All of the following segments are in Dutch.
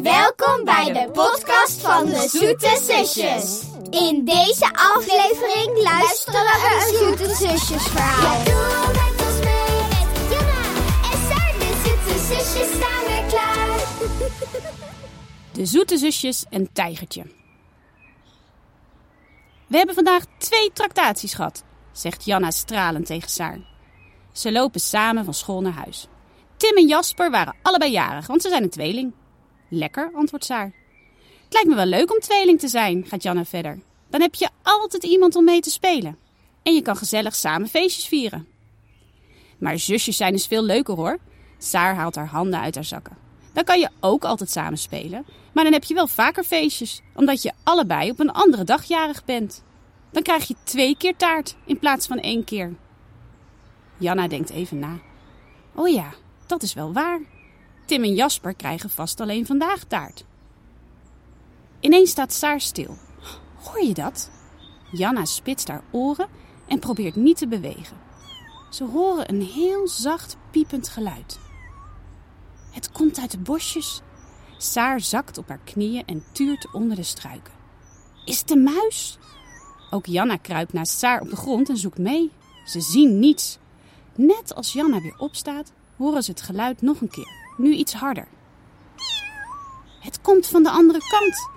En welkom bij de podcast van de Zoete Zusjes. In deze aflevering luisteren we een Zoete Zusjes verhaal. Doe met ons mee met Jonna en Saar. De Zoete Zusjes staan weer klaar. De zoete zusjes en tijgertje. We hebben vandaag twee tractaties gehad, zegt Janna stralend tegen Saar. Ze lopen samen van school naar huis. Tim en Jasper waren allebei jarig, want ze zijn een tweeling. Lekker, antwoordt Saar. Het lijkt me wel leuk om tweeling te zijn, gaat Janna verder. Dan heb je altijd iemand om mee te spelen. En je kan gezellig samen feestjes vieren. Maar zusjes zijn dus veel leuker hoor. Saar haalt haar handen uit haar zakken. Dan kan je ook altijd samen spelen. Maar dan heb je wel vaker feestjes, omdat je allebei op een andere dag jarig bent. Dan krijg je twee keer taart in plaats van één keer. Janna denkt even na. Oh ja, dat is wel waar. Tim en Jasper krijgen vast alleen vandaag taart. Ineens staat Saar stil. Hoor je dat? Janna spitst haar oren en probeert niet te bewegen. Ze horen een heel zacht piepend geluid. Het komt uit de bosjes. Saar zakt op haar knieën en tuurt onder de struiken. Is het een muis? Ook Janna kruipt naast Saar op de grond en zoekt mee. Ze zien niets. Net als Janna weer opstaat, horen ze het geluid nog een keer. Nu iets harder. Het komt van de andere kant.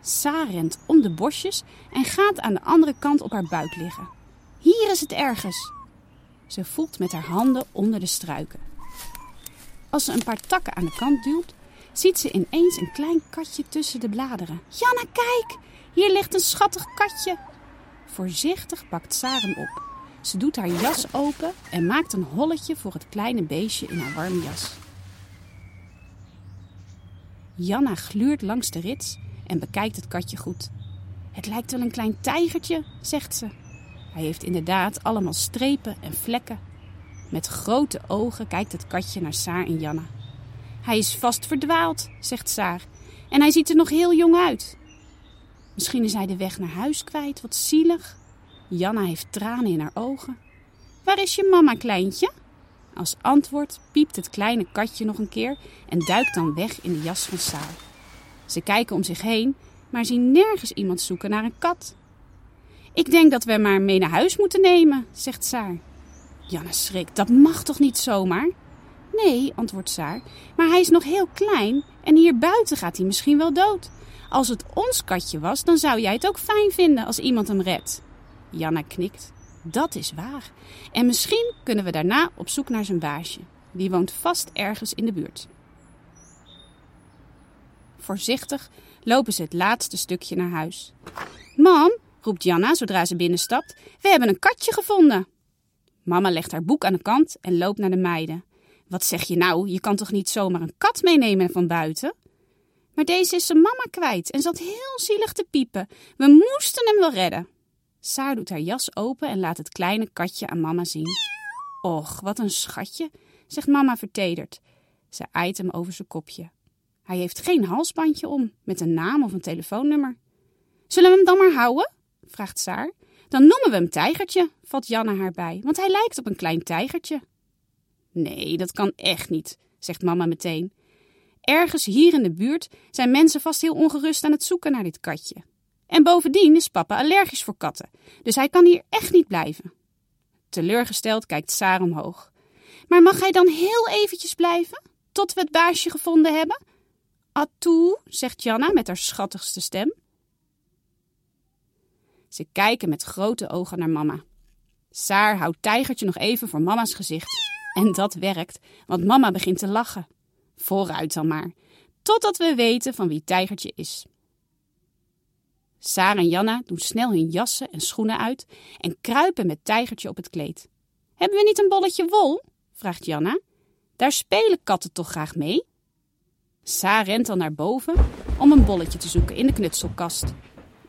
Saar rent om de bosjes en gaat aan de andere kant op haar buik liggen. Hier is het ergens. Ze voelt met haar handen onder de struiken. Als ze een paar takken aan de kant duwt, ziet ze ineens een klein katje tussen de bladeren. Janna, kijk! Hier ligt een schattig katje. Voorzichtig pakt Saar op. Ze doet haar jas open en maakt een holletje voor het kleine beestje in haar warme jas. Janna gluurt langs de rits en bekijkt het katje goed. Het lijkt wel een klein tijgertje, zegt ze. Hij heeft inderdaad allemaal strepen en vlekken. Met grote ogen kijkt het katje naar Saar en Janna. Hij is vast verdwaald, zegt Saar. En hij ziet er nog heel jong uit. Misschien is hij de weg naar huis kwijt, wat zielig. Janna heeft tranen in haar ogen. Waar is je mama, kleintje? Als antwoord piept het kleine katje nog een keer en duikt dan weg in de jas van Saar. Ze kijken om zich heen, maar zien nergens iemand zoeken naar een kat. Ik denk dat we hem maar mee naar huis moeten nemen, zegt Saar. Janne schrikt. Dat mag toch niet zomaar? Nee, antwoordt Saar, maar hij is nog heel klein en hier buiten gaat hij misschien wel dood. Als het ons katje was, dan zou jij het ook fijn vinden als iemand hem redt. Janna knikt. Dat is waar. En misschien kunnen we daarna op zoek naar zijn baasje. Die woont vast ergens in de buurt. Voorzichtig lopen ze het laatste stukje naar huis. Mam, roept Janna zodra ze binnenstapt, we hebben een katje gevonden. Mama legt haar boek aan de kant en loopt naar de meiden. Wat zeg je nou? Je kan toch niet zomaar een kat meenemen van buiten? Maar deze is zijn mama kwijt en zat heel zielig te piepen. We moesten hem wel redden. Saar doet haar jas open en laat het kleine katje aan mama zien. Och, wat een schatje, zegt mama vertederd. Ze aait hem over zijn kopje. Hij heeft geen halsbandje om, met een naam of een telefoonnummer. Zullen we hem dan maar houden? vraagt Saar. Dan noemen we hem Tijgertje, valt Janne haar bij, want hij lijkt op een klein tijgertje. Nee, dat kan echt niet, zegt mama meteen. Ergens hier in de buurt zijn mensen vast heel ongerust aan het zoeken naar dit katje. En bovendien is papa allergisch voor katten, dus hij kan hier echt niet blijven. Teleurgesteld kijkt Saar omhoog. Maar mag hij dan heel eventjes blijven, tot we het baasje gevonden hebben? Atoe, zegt Janna met haar schattigste stem. Ze kijken met grote ogen naar mama. Saar houdt Tijgertje nog even voor mama's gezicht. En dat werkt, want mama begint te lachen. Vooruit dan maar, totdat we weten van wie Tijgertje is. Saar en Janna doen snel hun jassen en schoenen uit en kruipen met Tijgertje op het kleed. Hebben we niet een bolletje wol? vraagt Janna. Daar spelen katten toch graag mee? Saar rent dan naar boven om een bolletje te zoeken in de knutselkast.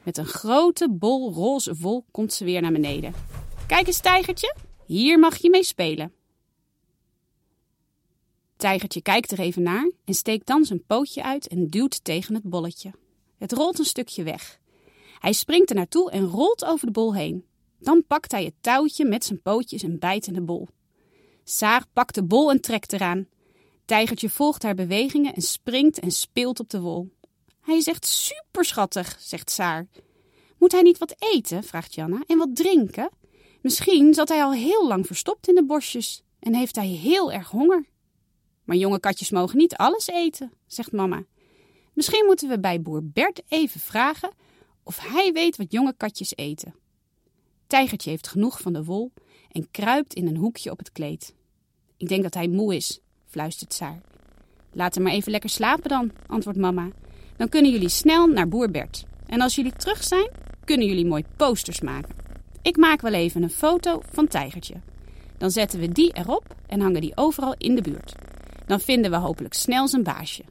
Met een grote bol roze wol komt ze weer naar beneden. Kijk eens, Tijgertje, hier mag je mee spelen. Tijgertje kijkt er even naar en steekt dan zijn pootje uit en duwt tegen het bolletje. Het rolt een stukje weg. Hij springt er naartoe en rolt over de bol heen. Dan pakt hij het touwtje met zijn pootjes en bijt in de bol. Saar pakt de bol en trekt eraan. Tijgertje volgt haar bewegingen en springt en speelt op de wol. Hij is echt superschattig, zegt Saar. Moet hij niet wat eten? vraagt Janna. En wat drinken? Misschien zat hij al heel lang verstopt in de bosjes en heeft hij heel erg honger. Maar jonge katjes mogen niet alles eten, zegt mama. Misschien moeten we bij boer Bert even vragen of hij weet wat jonge katjes eten. Tijgertje heeft genoeg van de wol en kruipt in een hoekje op het kleed. Ik denk dat hij moe is, fluistert Saar. Laat hem maar even lekker slapen dan, antwoordt mama. Dan kunnen jullie snel naar boer Bert. En als jullie terug zijn, kunnen jullie mooi posters maken. Ik maak wel even een foto van Tijgertje. Dan zetten we die erop en hangen die overal in de buurt. Dan vinden we hopelijk snel zijn baasje.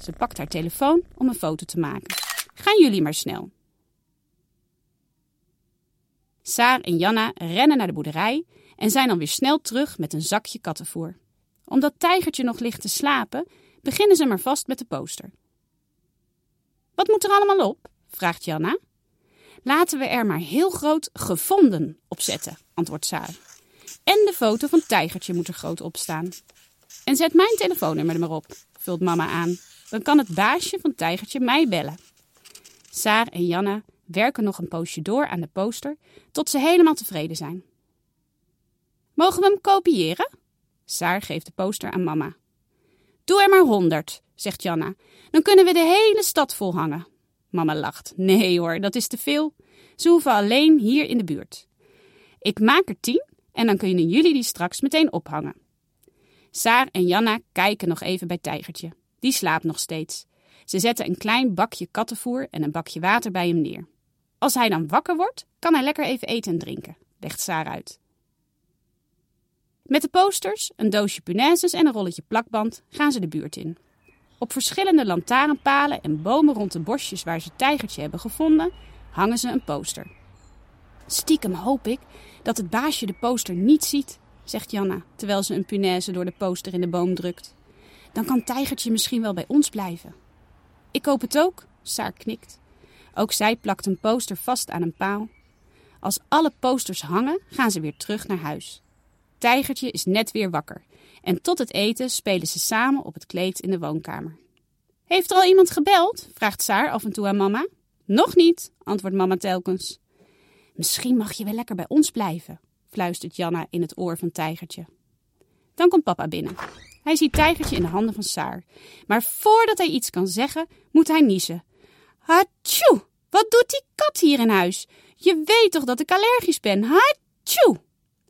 Ze pakt haar telefoon om een foto te maken. Gaan jullie maar snel. Saar en Janna rennen naar de boerderij en zijn dan weer snel terug met een zakje kattenvoer. Omdat Tijgertje nog ligt te slapen, beginnen ze maar vast met de poster. Wat moet er allemaal op? vraagt Janna. Laten we er maar heel groot gevonden op zetten, antwoordt Saar. En de foto van Tijgertje moet er groot op staan. En zet mijn telefoonnummer er maar op, vult mama aan. Dan kan het baasje van Tijgertje mij bellen. Saar en Janna werken nog een poosje door aan de poster tot ze helemaal tevreden zijn. Mogen we hem kopiëren? Saar geeft de poster aan mama. Doe er maar honderd, zegt Janna. Dan kunnen we de hele stad vol hangen. Mama lacht. Nee hoor, dat is te veel. Ze hoeven alleen hier in de buurt. Ik maak er tien en dan kunnen jullie die straks meteen ophangen. Saar en Janna kijken nog even bij Tijgertje. Die slaapt nog steeds. Ze zetten een klein bakje kattenvoer en een bakje water bij hem neer. Als hij dan wakker wordt, kan hij lekker even eten en drinken, legt Saar uit. Met de posters, een doosje punaises en een rolletje plakband gaan ze de buurt in. Op verschillende lantaarnpalen en bomen rond de bosjes waar ze tijgertje hebben gevonden, hangen ze een poster. Stiekem hoop ik dat het baasje de poster niet ziet, zegt Janna, terwijl ze een punaise door de poster in de boom drukt. Dan kan tijgertje misschien wel bij ons blijven. Ik hoop het ook, Saar knikt. Ook zij plakt een poster vast aan een paal. Als alle posters hangen, gaan ze weer terug naar huis. Tijgertje is net weer wakker en tot het eten spelen ze samen op het kleed in de woonkamer. Heeft er al iemand gebeld? vraagt Saar af en toe aan mama. Nog niet, antwoordt mama telkens. Misschien mag je wel lekker bij ons blijven, fluistert Janna in het oor van Tijgertje. Dan komt papa binnen. Hij ziet Tijgertje in de handen van Saar. Maar voordat hij iets kan zeggen, moet hij niezen. Hatsjoe! Wat doet die kat hier in huis? Je weet toch dat ik allergisch ben? Hatsjoe!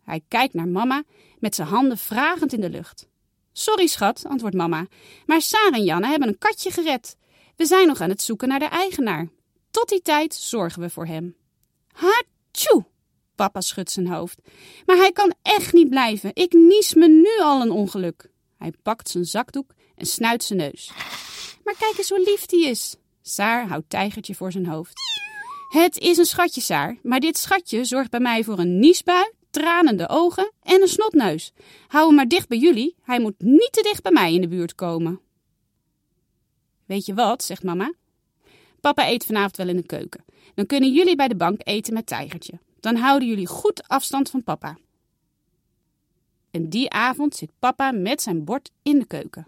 Hij kijkt naar mama met zijn handen vragend in de lucht. Sorry, schat, antwoordt mama, maar Saar en Janne hebben een katje gered. We zijn nog aan het zoeken naar de eigenaar. Tot die tijd zorgen we voor hem. Hatsjoe! Papa schudt zijn hoofd. Maar hij kan echt niet blijven. Ik nies me nu al een ongeluk. Hij pakt zijn zakdoek en snuit zijn neus. Maar kijk eens hoe lief die is. Saar houdt tijgertje voor zijn hoofd. Het is een schatje, Saar, maar dit schatje zorgt bij mij voor een niesbui, tranende ogen en een snotneus. Hou hem maar dicht bij jullie, hij moet niet te dicht bij mij in de buurt komen. Weet je wat, zegt mama. Papa eet vanavond wel in de keuken. Dan kunnen jullie bij de bank eten met tijgertje. Dan houden jullie goed afstand van papa. En die avond zit papa met zijn bord in de keuken.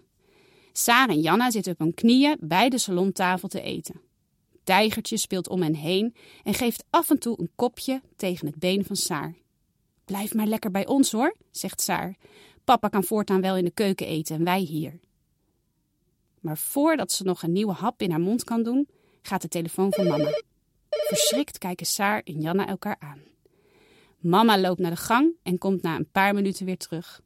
Saar en Janna zitten op hun knieën bij de salontafel te eten. Tijgertje speelt om hen heen en geeft af en toe een kopje tegen het been van Saar. Blijf maar lekker bij ons hoor, zegt Saar. Papa kan voortaan wel in de keuken eten en wij hier. Maar voordat ze nog een nieuwe hap in haar mond kan doen, gaat de telefoon van mama. Verschrikt kijken Saar en Janna elkaar aan. Mama loopt naar de gang en komt na een paar minuten weer terug.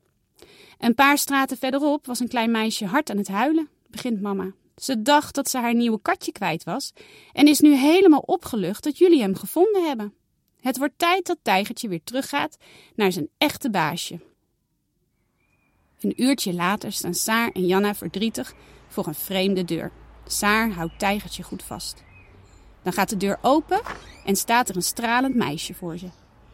Een paar straten verderop was een klein meisje hard aan het huilen, begint mama. Ze dacht dat ze haar nieuwe katje kwijt was en is nu helemaal opgelucht dat jullie hem gevonden hebben. Het wordt tijd dat Tijgertje weer teruggaat naar zijn echte baasje. Een uurtje later staan Saar en Janna verdrietig voor een vreemde deur. Saar houdt Tijgertje goed vast. Dan gaat de deur open en staat er een stralend meisje voor ze.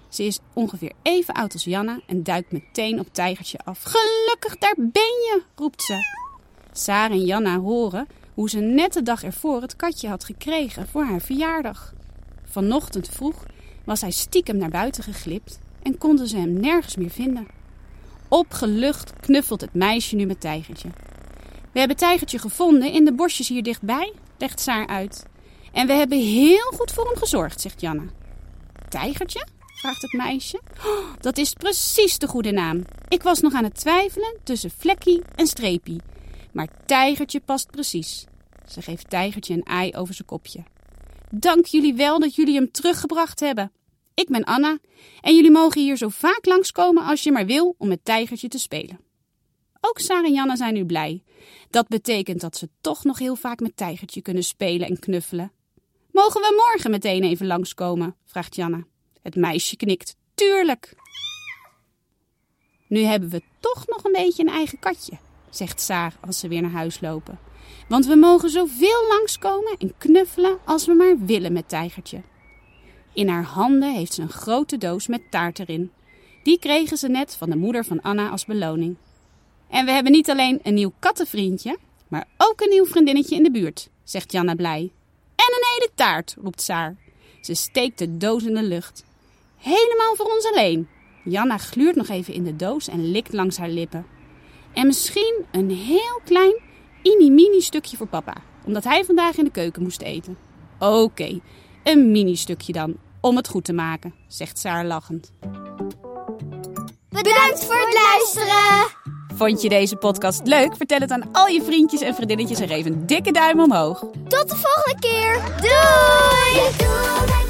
Ze is ongeveer even oud als Janna en duikt meteen op Tijgertje af. Gelukkig, daar ben je, roept ze. Saar en Janna horen hoe ze net de dag ervoor het katje had gekregen voor haar verjaardag. Vanochtend vroeg was hij stiekem naar buiten geglipt en konden ze hem nergens meer vinden. Opgelucht knuffelt het meisje nu met Tijgertje. We hebben Tijgertje gevonden in de bosjes hier dichtbij, legt Saar uit. En we hebben heel goed voor hem gezorgd, zegt Janna. Tijgertje? Vraagt het meisje. Oh, dat is precies de goede naam. Ik was nog aan het twijfelen tussen Vlekkie en Streepie. Maar Tijgertje past precies. Ze geeft Tijgertje een ei over zijn kopje. Dank jullie wel dat jullie hem teruggebracht hebben. Ik ben Anna en jullie mogen hier zo vaak langskomen als je maar wil om met Tijgertje te spelen. Ook Sarah en Janna zijn nu blij. Dat betekent dat ze toch nog heel vaak met Tijgertje kunnen spelen en knuffelen. Mogen we morgen meteen even langskomen? vraagt Janna. Het meisje knikt. Tuurlijk. Nu hebben we toch nog een beetje een eigen katje, zegt Saar als ze weer naar huis lopen. Want we mogen zoveel langskomen en knuffelen als we maar willen met Tijgertje. In haar handen heeft ze een grote doos met taart erin. Die kregen ze net van de moeder van Anna als beloning. En we hebben niet alleen een nieuw kattenvriendje, maar ook een nieuw vriendinnetje in de buurt, zegt Janna blij. En een hele taart, roept Saar. Ze steekt de doos in de lucht. Helemaal voor ons alleen. Janna gluurt nog even in de doos en likt langs haar lippen. En misschien een heel klein, mini-mini stukje voor papa, omdat hij vandaag in de keuken moest eten. Oké, een mini-stukje dan, om het goed te maken, zegt Saar lachend. Bedankt voor het luisteren. Vond je deze podcast leuk? Vertel het aan al je vriendjes en vriendinnetjes en geef een dikke duim omhoog. Tot de volgende keer. Doei!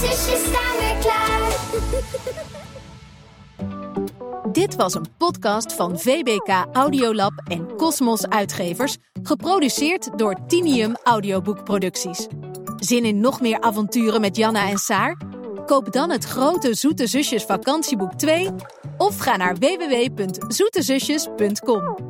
Zusjes staan weer klaar. Dit was een podcast van VBK Audiolab en Cosmos Uitgevers, geproduceerd door Tinium Audioboekproducties. Zin in nog meer avonturen met Janna en Saar? Koop dan het grote Zoete Zusjes vakantieboek 2 of ga naar www.zoetezusjes.com.